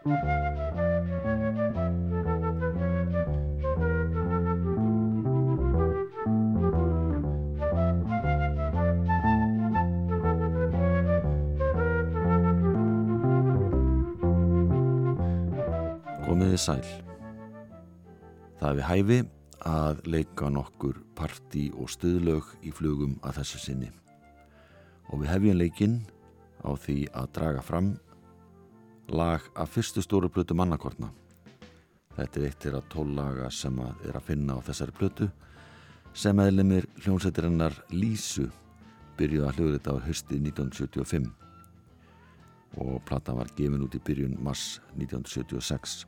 Komiði sæl. Það við hæfi að leika nokkur parti og stuðlög í flugum að þessu sinni. Og við hefjum leikinn á því að draga fram lag af fyrstu stóru blötu mannakortna. Þetta er eittir að tóllaga sem að er að finna á þessari blötu sem eðlumir hljómsættirinnar Lísu byrjuði að hljóðrita á hösti 1975 og platan var gefin út í byrjun mars 1976.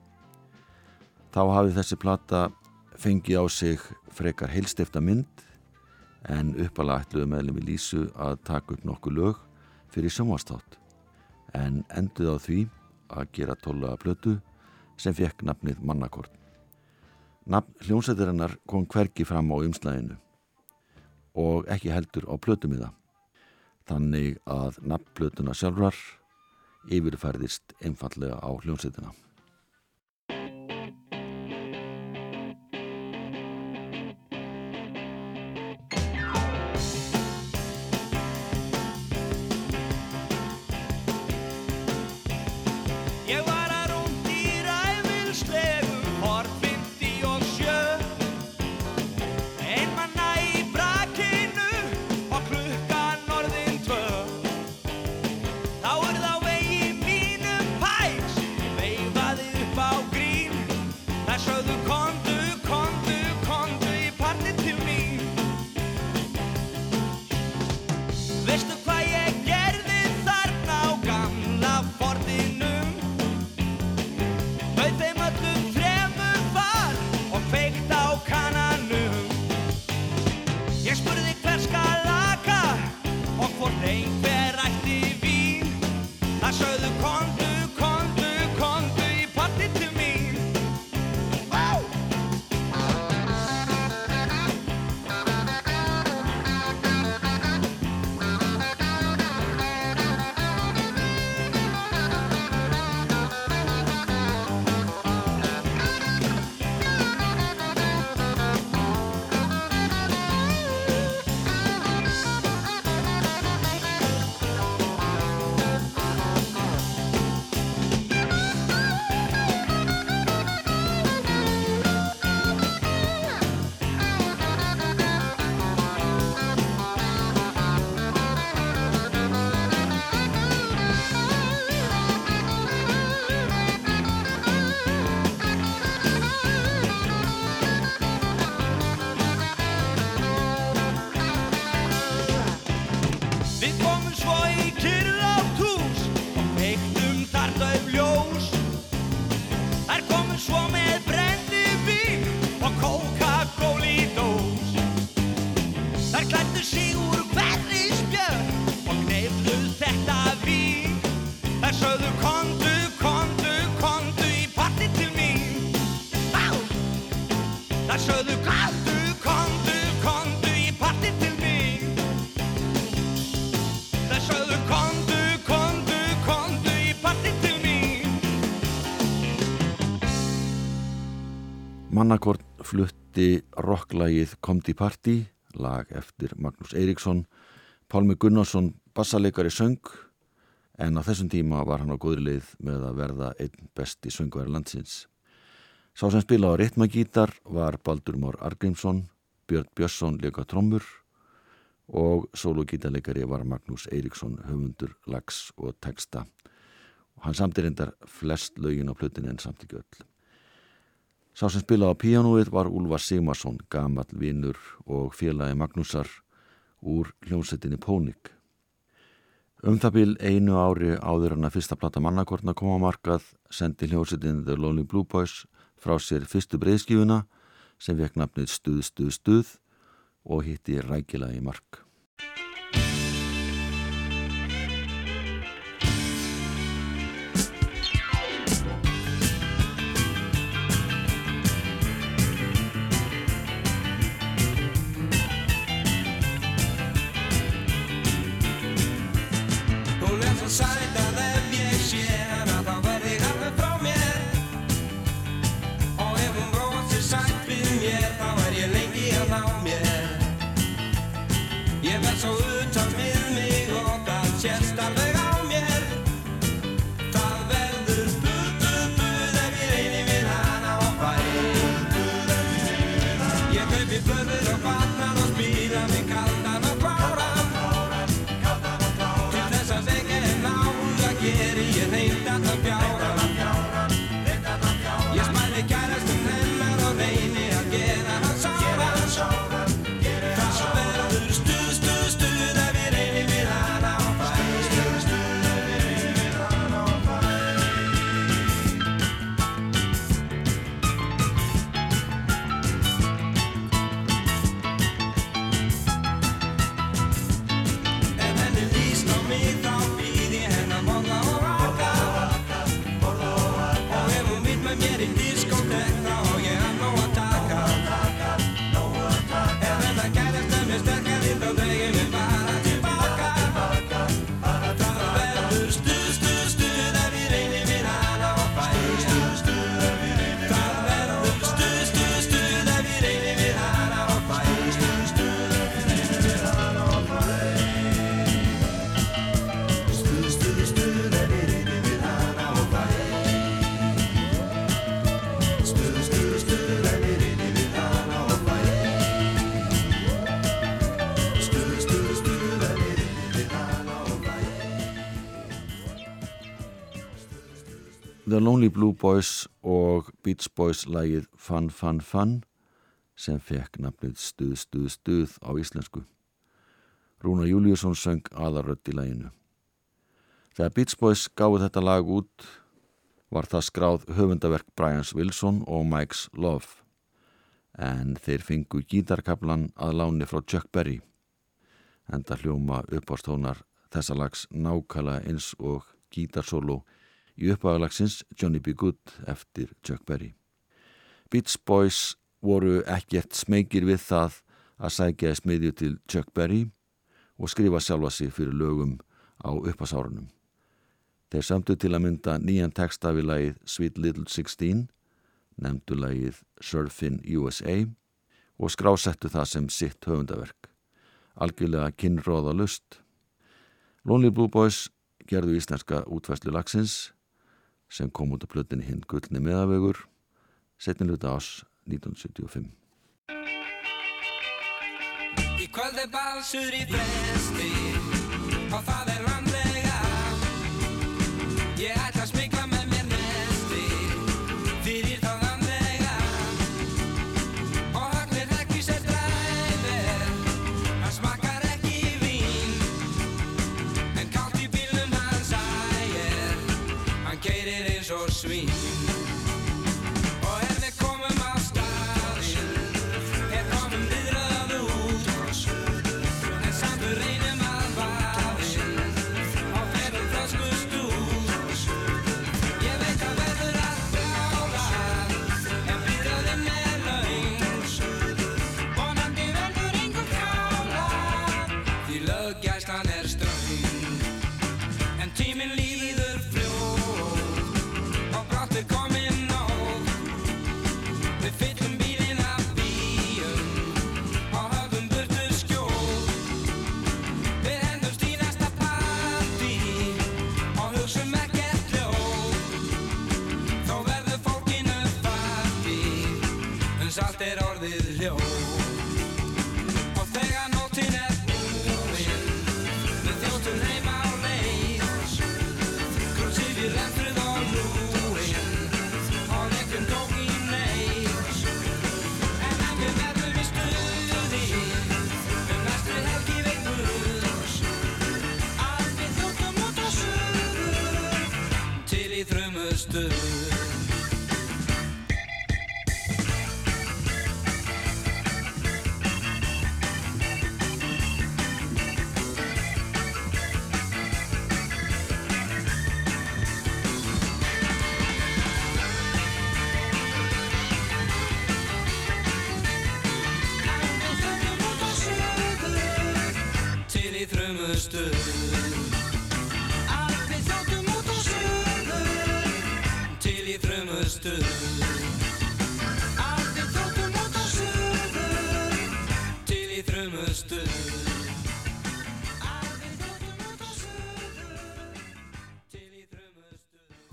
Þá hafið þessi plata fengið á sig frekar heilstifta mynd en uppalega ætluðu meðlum í Lísu að taka upp nokkuð lög fyrir sjónvastátt en enduð á því að gera tólaða blötu sem fekk nafnið Mannakort. Nafn hljómsættirinnar kom hverki fram á umslæðinu og ekki heldur á blötumiða þannig að nafnblötuna sjálfrar yfirfærðist einfallega á hljómsveitina. Ég Mannakort flutti rocklagið Komdi Party, lag eftir Magnús Eiríksson, Pálmi Gunnarsson bassaleikari söng, en á þessum tíma var hann á góðri leið með að verða einn besti söngværi landsins. Sá sem spila á ritmagítar var Baldur Mór Argrímsson, Björn Björnsson leika trommur og sólogítarleikari var Magnús Eiríksson höfundur, lags og texta. Og hann samtir endar flest lögin á plötin en samt ekki öll. Sá sem spilaði á píanóið var Úlfar Sigmarsson, gamall vinnur og félagi Magnúsar úr hljómsettinni Pónik. Um það bil einu ári áður hann að fyrsta plata mannakortna koma á markað sendi hljómsettin The Lonely Blue Boys frá sér fyrstu breyðskífuna sem vekk nafnið Stuð, Stuð, Stuð og hitti rækilega í mark. Lonely Blue Boys og Beach Boys lægið Fun Fun Fun sem fekk nafnið Stuð Stuð Stuð á íslensku. Rúna Júliusson söng aðarrött í læginu. Þegar Beach Boys gáði þetta lag út var það skráð höfundaverk Brians Wilson og Mike's Love en þeir fengu gítarkablan að láni frá Chuck Berry enda hljóma uppástónar þessa lags nákala eins og gítarsólu í uppáðalagsins Johnny B. Good eftir Chuck Berry. Beach Boys voru ekkert smegir við það að sækja smiðju til Chuck Berry og skrifa sjálfa sig fyrir lögum á uppásárunum. Þeir samtu til að mynda nýjan texta við lagið Sweet Little Sixteen, nefndu lagið Surfin' USA og skrásettu það sem sitt höfundaverk. Algjörlega kynróða lust. Lonely Blue Boys gerðu íslenska útvæslu lagsins sem kom út af plötinni hinn Gullni meðavögur setniluta ás 1975. Í kvöldi balsur í fresti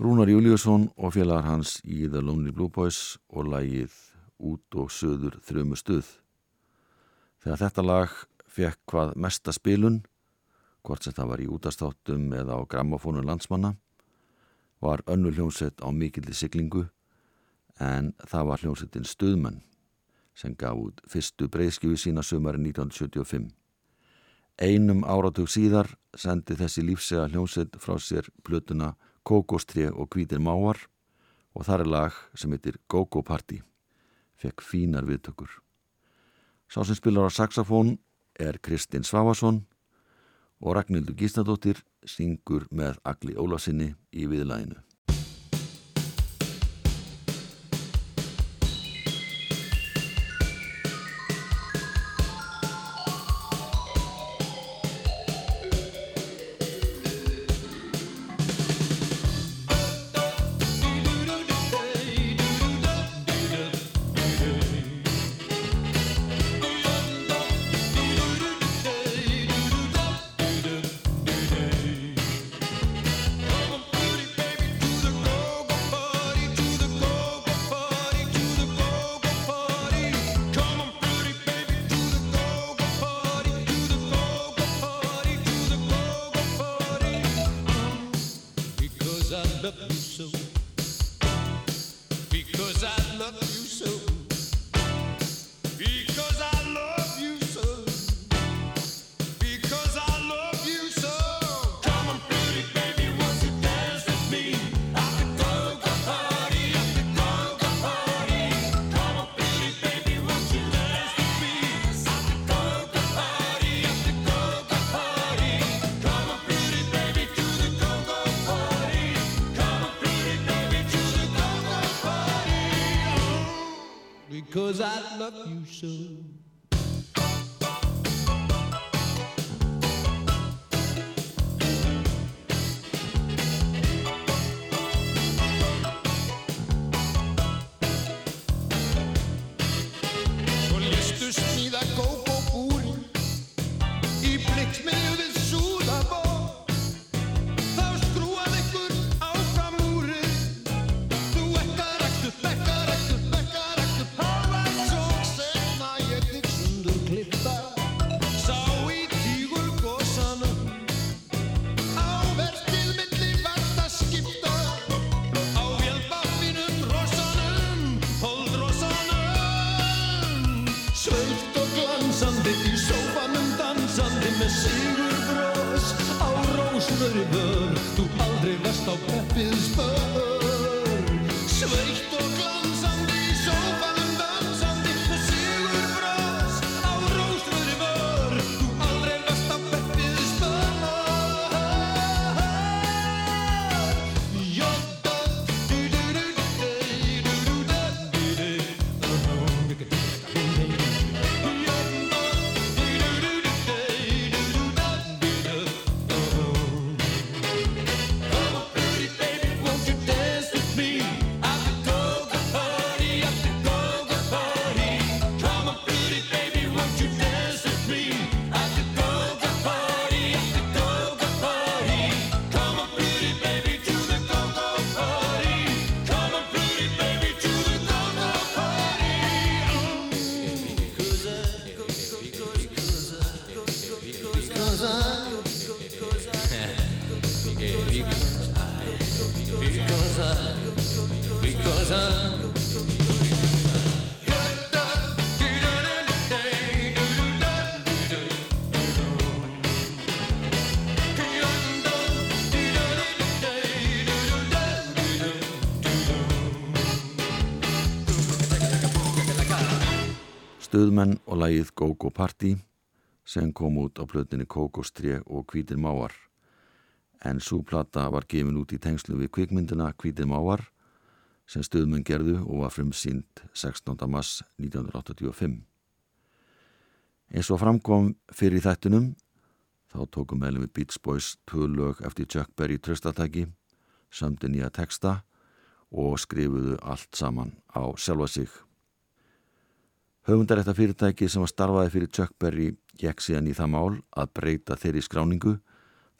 Rúnar Júliusson og félagar hans í The Lonely Blue Boys og lagið Út og söður þrjumu stuð. Þegar þetta lag fekk hvað mesta spilun, hvort sem það var í útastáttum eða á grammafónu landsmanna, var önnu hljómsett á mikilli siglingu en það var hljómsettin Stuðmenn sem gaf út fyrstu breyðskjöfu sína sömari 1975. Einum áratug síðar sendi þessi lífsega hljómsett frá sér plötuna Kókostré og hvítir máar og þar er lag sem heitir Go-Go Party, fekk fínar viðtökur. Sá sem spilar á saxofón er Kristinn Svavason og Ragnhildur Gísnadóttir syngur með Agli Ólasinni í viðlæginu. Stuðmenn og lagið Go-Go Party sem kom út á plötinni Kókostré og Hvítir Mávar en súplata var gefin út í tengslu við kvikmyndina Hvítir Mávar sem stuðmenn gerðu og var frumsýnd 16. mars 1985. Eins og framkom fyrir þættunum þá tókum meðlum við Beach Boys tvö lög eftir Chuck Berry tröstatæki sömdi nýja texta og skrifuðu allt saman á sjálfa sig. Höfundarétta fyrirtæki sem var starfaði fyrir Chuck Berry gekk síðan í það mál að breyta þeirri skráningu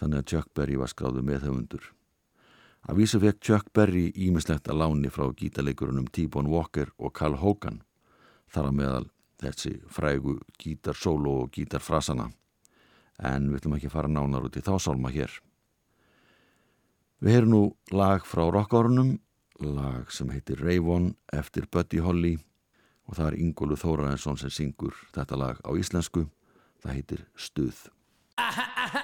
þannig að Chuck Berry var skráðu með höfundur. Að vísu fekk Chuck Berry ímislegt að láni frá gítarleikurunum T-Bone Walker og Carl Hogan þar að meðal þessi frægu gítarsólo og gítarfrasana en við ætlum ekki að fara nánar út í þá sálma hér. Við heyrum nú lag frá rockárunum, lag sem heitir Rayvon eftir Buddy Holly og það er Ingólu Þórarensson sem syngur þetta lag á íslensku. Það heitir Stuð. Allir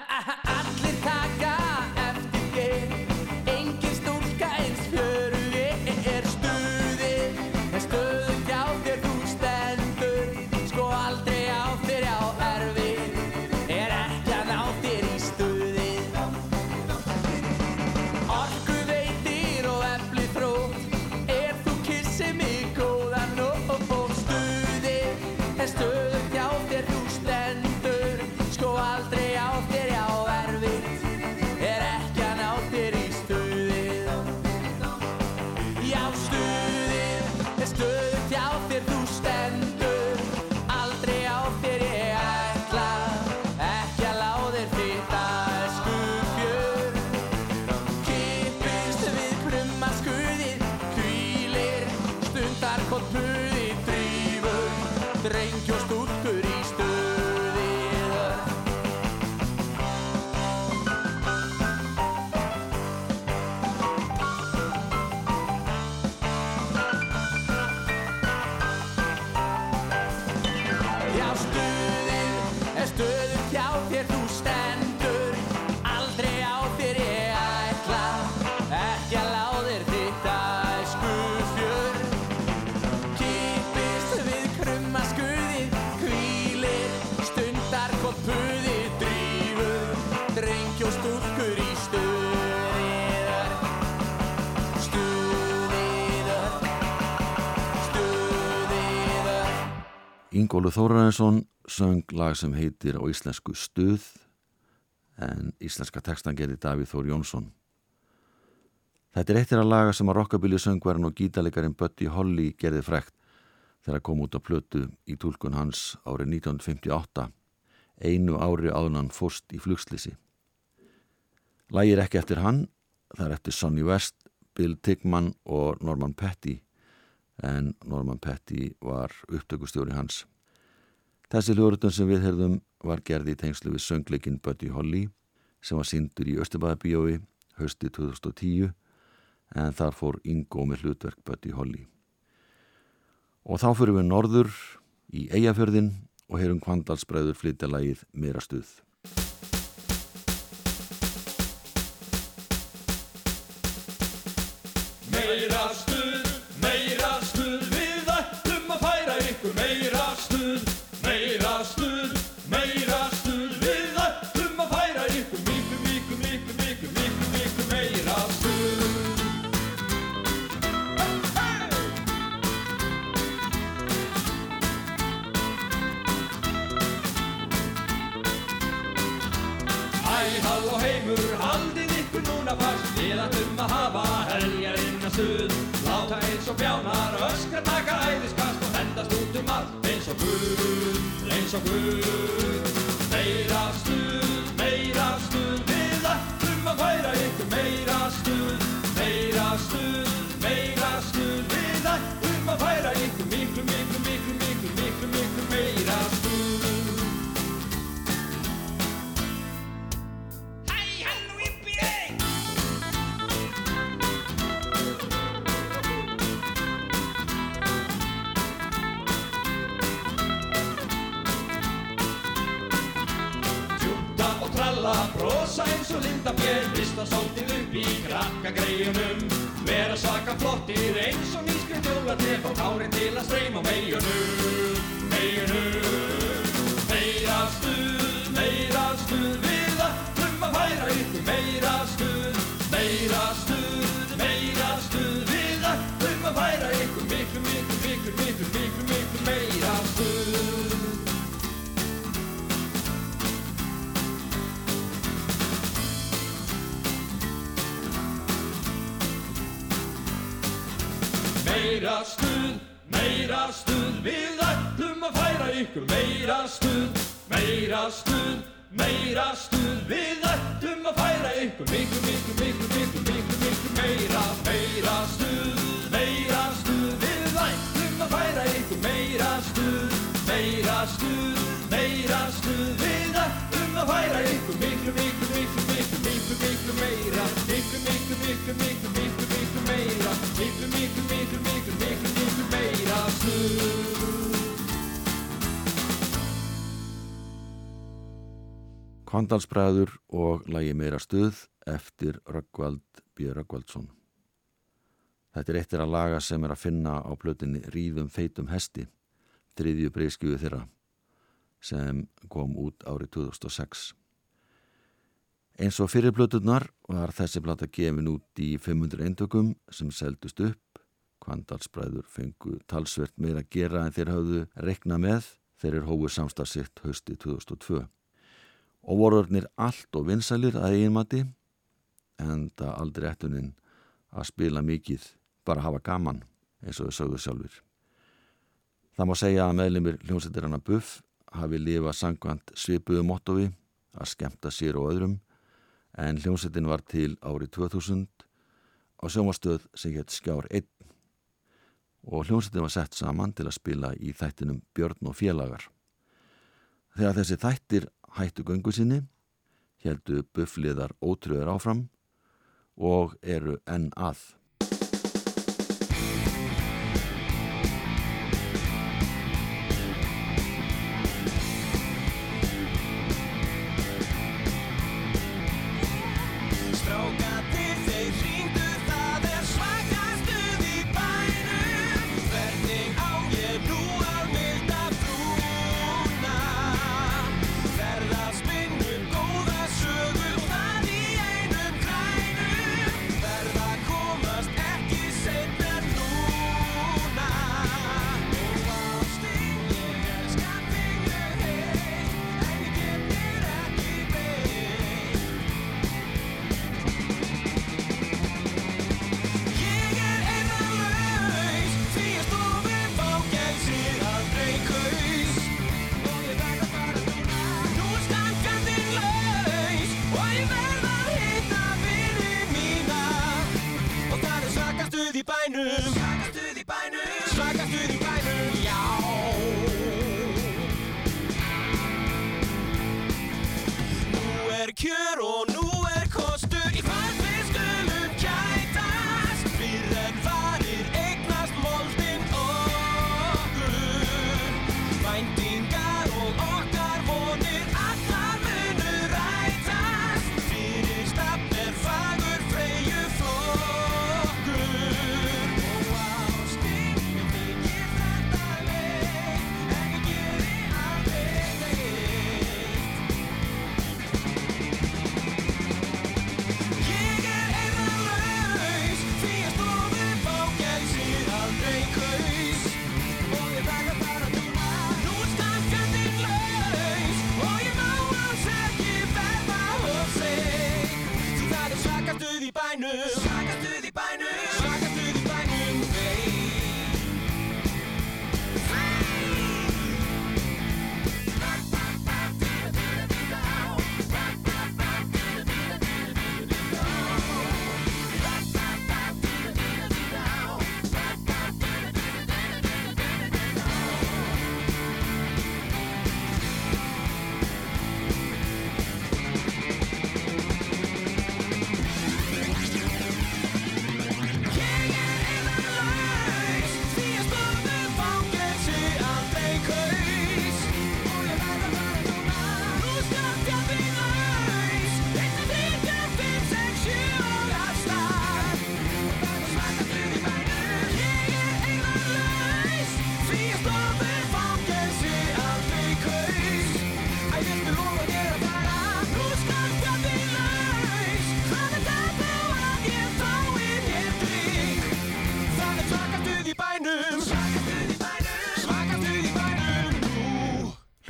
drengj og stúrkur í stuðiðar Stuðiðar Stuðiðar Ingólu Þóraðarsson söng lag sem heitir á íslensku Stuð en íslenska textan gerir Davíð Þór Jónsson. Þetta er eittir að laga sem að rockabili söngverðin og gítalegarin Bötti Holly gerði frekt þegar kom út á plötu í tólkun hans árið 1958 einu ári áðunan fórst í flugslissi. Lægir ekki eftir hann, það er eftir Sonny West, Bill Tickman og Norman Petty en Norman Petty var upptökustjóri hans. Þessi hljóruðun sem við herðum var gerði í tengslu við söngleikin Buddy Holly sem var síndur í Östubæðabíói hösti 2010 en þar fór Ingo með hlutverk Buddy Holly. Og þá fyrir við norður í Eyjafjörðin og heyrum Kvandalsbræður flytja lagið Meira stuð. Brosa eins og linda bér Vist að sótið upp í krakka greiunum Vera svaka flottir eins og nýskrind jólatref Og kárin til að streyma meginum, meginum Meira stuð, meira stuð Við ætlum að færa ykkur meira stuð. Meira stuð, meira stuð Við ætlum að færa ykkur miklu, miklu, miklu, miklu, miklu, miklu meira stuð Meira stuð, meira stuð, við ætlum að færa ykkur meira stuð, meira stuð, meira stuð, við ætlum að færa ykkur miklu, miklu, miklu, miklu, miklu, miklu meira, meira stuð, meira stuð, við ætlum að færa ykkur meira stuð, meira stuð, meira stuð, við ætlum að færa ykkur miklu, miklu, Kvandalsbræður og lagi meira stuð eftir Röggvald B. Röggvaldsson. Þetta er eittir að laga sem er að finna á plötinni Ríðum feitum hesti, þriðju breyskjöfu þeirra, sem kom út árið 2006. Eins og fyrir plöturnar var þessi plata gefin út í 500 eintökum sem seldust upp. Kvandalsbræður fengu talsvert meira að gera en þeir hafðu rekna með þeir eru hóið samstagsitt hösti 2002. Og voruðurnir allt og vinsælir að eiginmati en það aldrei ettuninn að spila mikið, bara hafa gaman eins og þau sögðu sjálfur. Það má segja að meðlumir hljómsættirana Buff hafi lifað sangkvæmt svipuðu mottovi að skemta sér og öðrum en hljómsveitin var til árið 2000 á sjómastöð sem hétt Skjár 1 og hljómsveitin var sett saman til að spila í þættinum Björn og félagar. Þegar þessi þættir hættu göngu sinni, heldu buffliðar ótröður áfram og eru enn að. Bænum. Svaka stuð í bænum. Svaka stuð í bænum, já. Nú er kjör og nú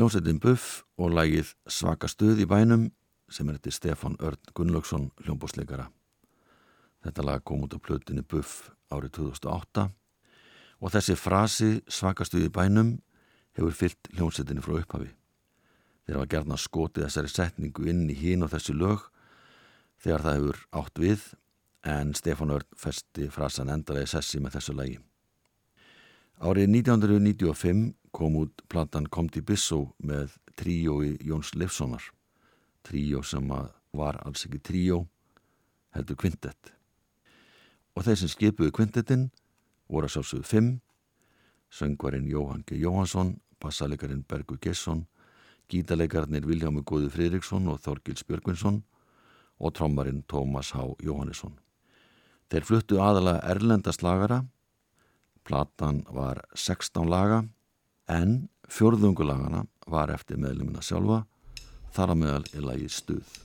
Hljómsveitin Buff og lagið Svaka stuð í bænum sem er eftir Stefán Örn Gunnlaugsson hljómbósleikara. Þetta lag kom út á plötinni Buff árið 2008 og þessi frasi Svaka stuð í bænum hefur fyllt hljómsveitinni frá upphafi. Þeir hafa gerna skotið þessari setningu inn í hín og þessi lög þegar það hefur átt við en Stefán Örn festi frasan endalega sessi með þessu lagi. Árið 1995 kom út platan Komdi Bissó með tríói Jóns Leifssonar. Tríó sem var alls ekki tríó, heldur kvintett. Og þeir sem skipuðu kvintettinn voru að sjálfsögðu fimm, söngvarinn Jóhann G. Jóhansson, bassalegarinn Bergur Gesson, gítalegarnir Viljámi Góði Friðriksson og Þorgils Björgvinsson og trommarinn Tómas H. Jóhannesson. Þeir fluttu aðalega erlenda slagara, platan var 16 laga en fjórðungulagana var eftir meðlumina sjálfa, þar að meðal er lagið stuð.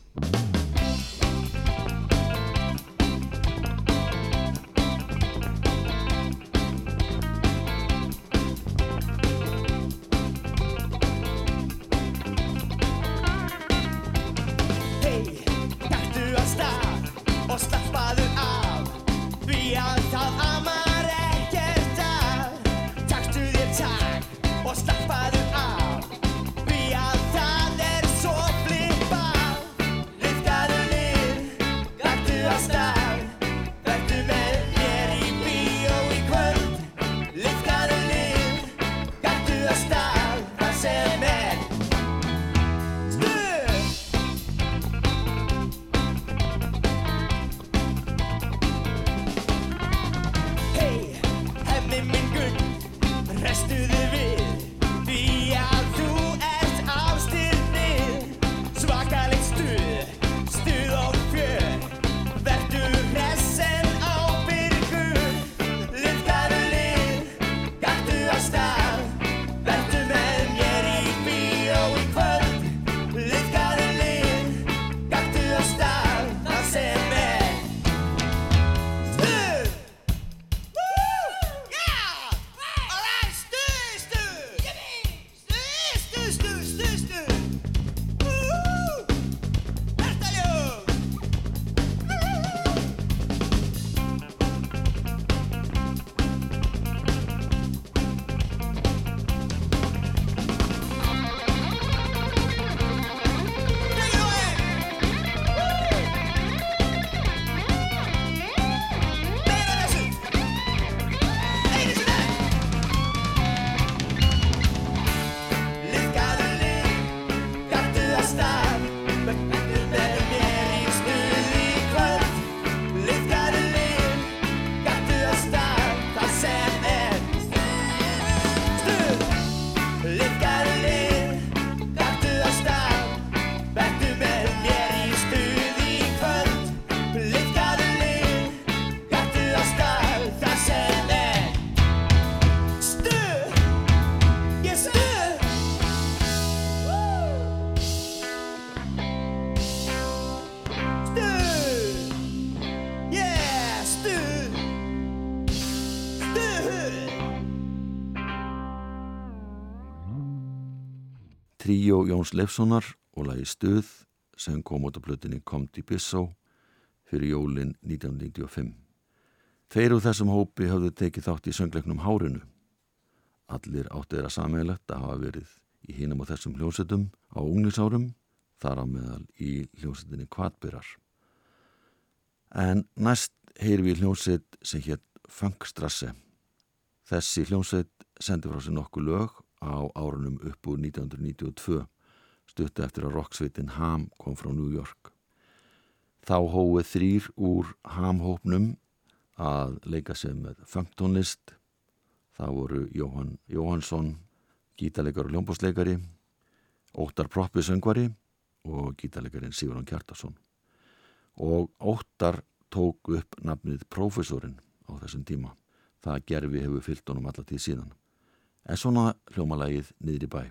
Tríó Jóns Leifssonar og lagi Stuð sem kom út á plötinni Comdi Bissó fyrir jólin 1995. Tveir úr þessum hópi hafðu tekið þátt í söngleiknum Hárinu. Allir átti þeirra sammeilegt að hafa verið í hinum og þessum hljómsettum á unglinsárum, þar á meðal í hljómsettinni Kvatbyrar. En næst heyri við hljómsett sem hétt Funkstrasse. Þessi hljómsett sendi frá sér nokkuð lög á árunum upp úr 1992, stuttu eftir að rocksveitin Ham kom frá New York. Þá hóið þrýr úr Ham-hópnum að leika sig með funktónlist. Það voru Jóhann Jóhannsson, gítarleikar og ljómbósleikari, Óttar Proppi söngvari og gítarleikarin Sigurðan Kjartason. Og Óttar tók upp nafnið Profesorinn á þessum tíma. Það gerfi hefur fyllt honum alla tíð síðan. En svona hljómalagið niður í bæ.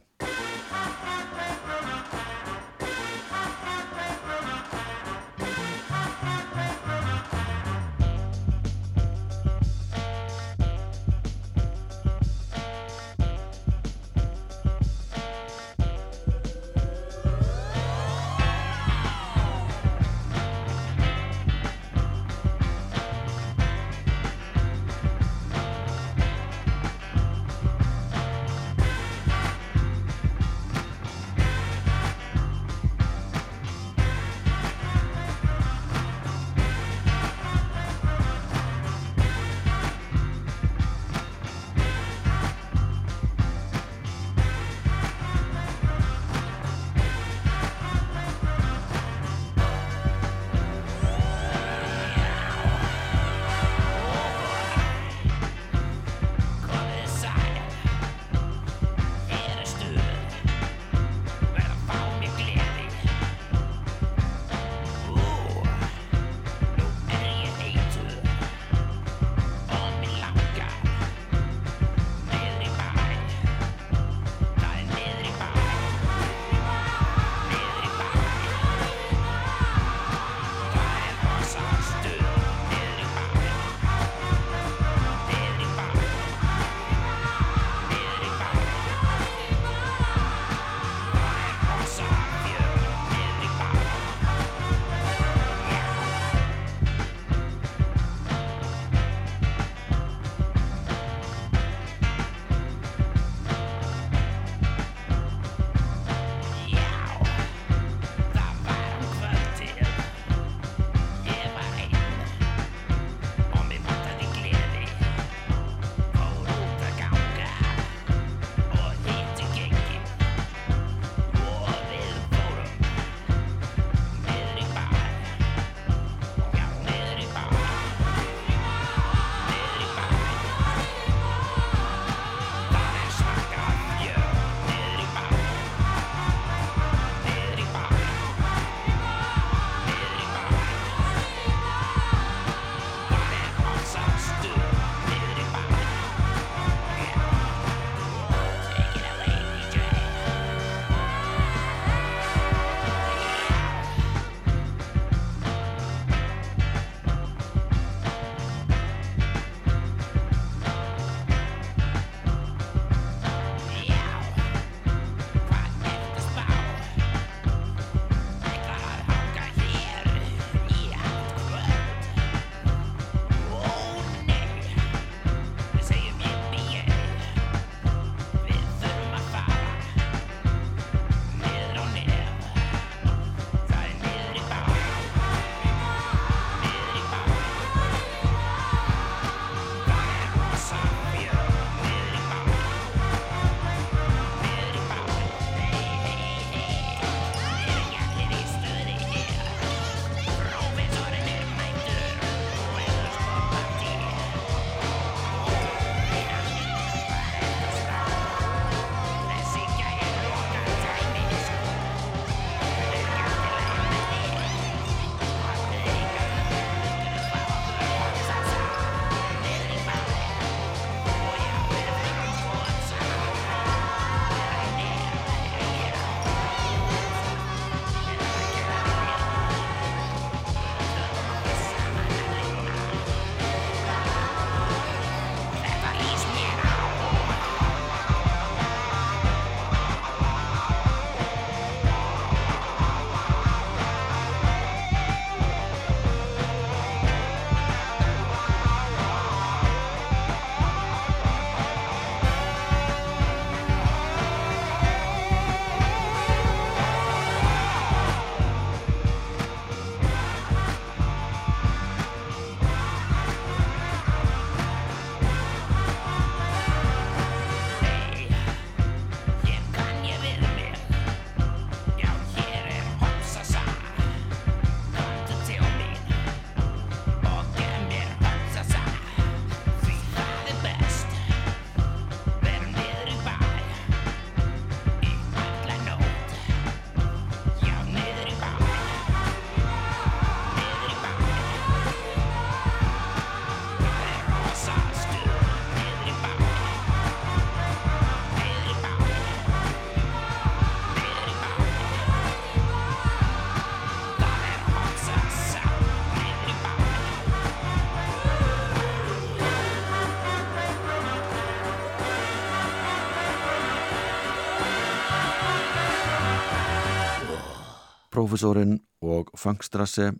Profesorinn og Fangstrasse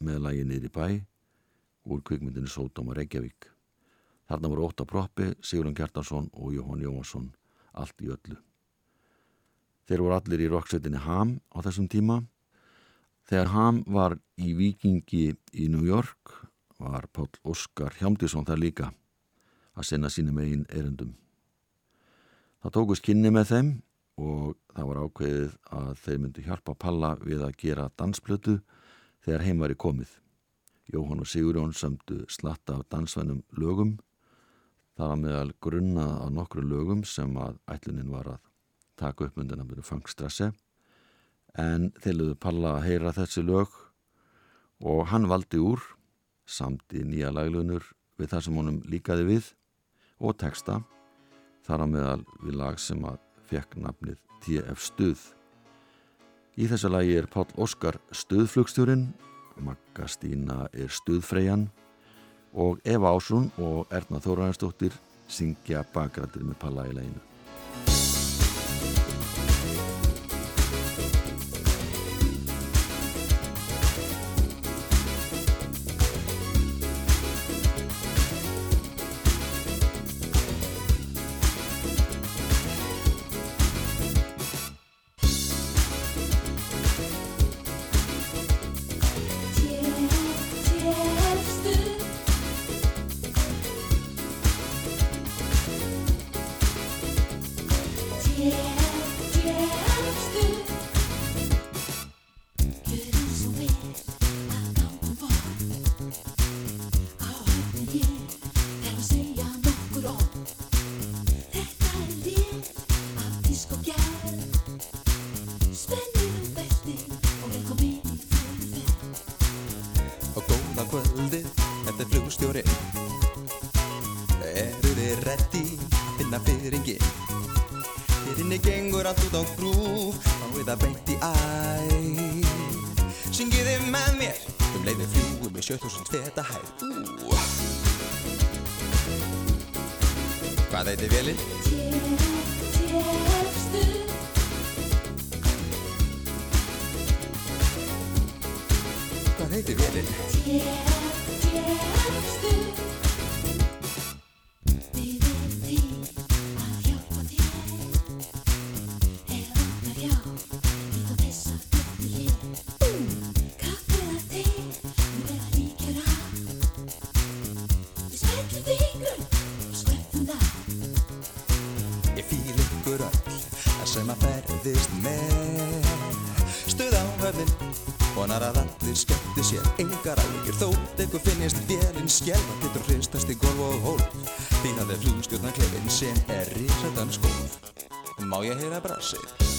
með lagi niður í bæ úr kvikmyndinu Sódóma Reykjavík. Þarna voru Óta Proppi, Sigurðan Kjartarsson og Jóhann Jóhansson allt í öllu. Þeir voru allir í roksveitinni Ham á þessum tíma. Þegar Ham var í vikingi í New York var Páll Óskar Hjámdísson þar líka að sinna sínum eigin erendum. Það tókust kynni með þeim og það var ákveðið að þeir myndu hjálpa Palla við að gera dansplötu þegar heim var í komið. Jóhann og Sigurjón sömdu slatta af dansvænum lögum. Það var meðal grunna á nokkru lögum sem að ætlunin var að taka upp undan að byrja fangstrassi en þeir lögðu Palla að heyra þessi lög og hann valdi úr samt í nýja laglunur við það sem honum líkaði við og texta þar á meðal við lag sem að fekk nafnið TF Stuð. Í þessu lagi er Páll Óskar stuðflugstjórin, Magga Stína er stuðfreyjan og Eva Ásson og Erna Þóraðarsdóttir syngja bakrættir með Palla í leginu. 2000 við þetta hæð Ú. Hvað heiti velinn? T-T-F-Stund Hvað heiti velinn? T-T-F-Stund Skjálfa getur hristast í golf og hól Því það er flugstjórnarklefin sem er risadan skóð Má ég heyra brasið?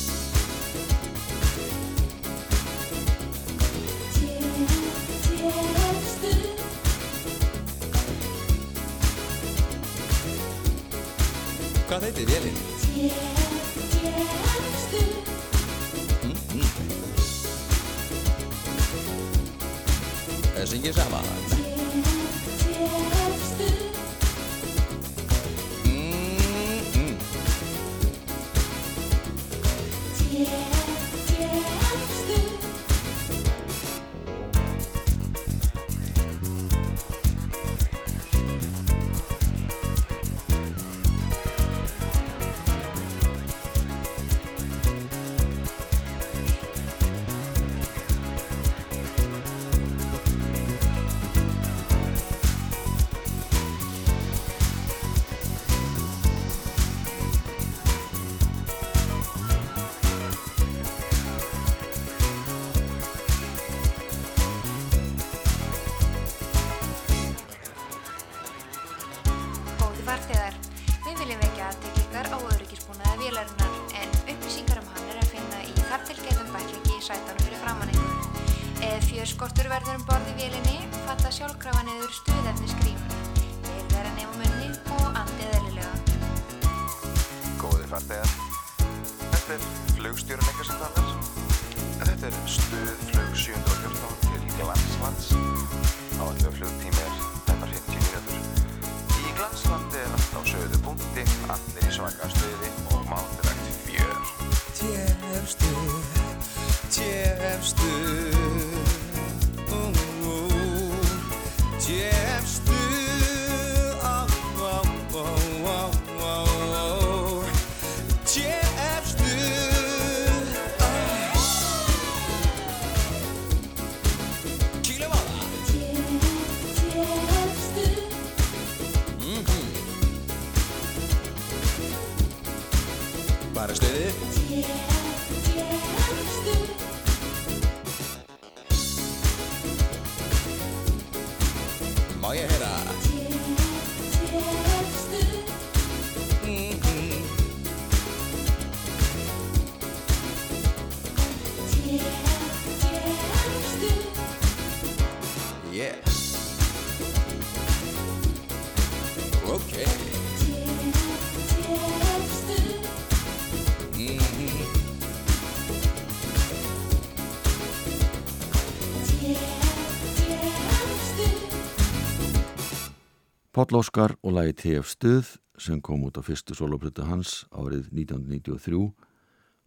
Páll Óskar og lagi TF Stuð sem kom út á fyrstu soloplötu hans árið 1993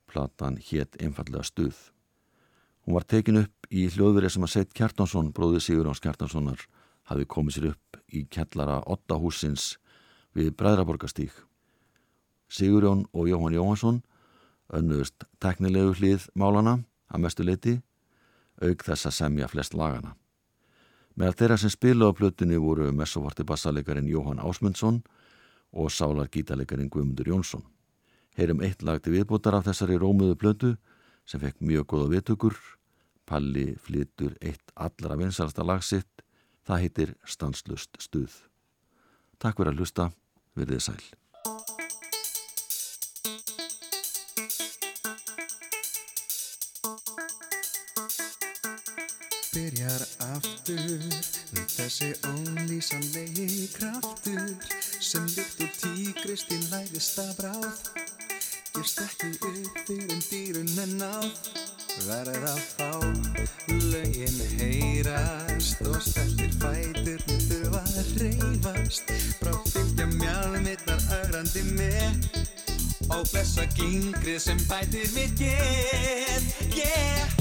platan hétt einfallega Stuð. Hún var tekin upp í hljóðverið sem að Seit Kjartansson, bróði Sigurjóns Kjartanssonar hafi komið sér upp í kellara Ottahúsins við Bræðraborgastík Sigurjón og Jóhann Jóhansson önnuðust teknilegu hlið málana að mestu leiti auk þess að semja flest lagana Meðal þeirra sem spilaðu á plötunni voru messovarti bassalegarin Jóhann Ásmundsson og sálar gítalegarin Guðmundur Jónsson. Heyrum eitt lag til viðbútar af þessari rómuðu plötu sem fekk mjög góða viðtökur. Palli flytur eitt allra vinsalasta lag sitt. Það heitir Stanslust stuð. Takk fyrir að hlusta. Verðið sæl. Byrjar aftur þessi ólýsanlegi kraftur sem líkt og tígrist í læðist að bráð Gefst ekki upp fyrir dýrun en náð Verð að fá lögin heyrast og stertir fæturni þurfa að reyfast Frá fylgja mjálmittar ögrandi með og blessa gingrið sem bætir mitt get Yeah,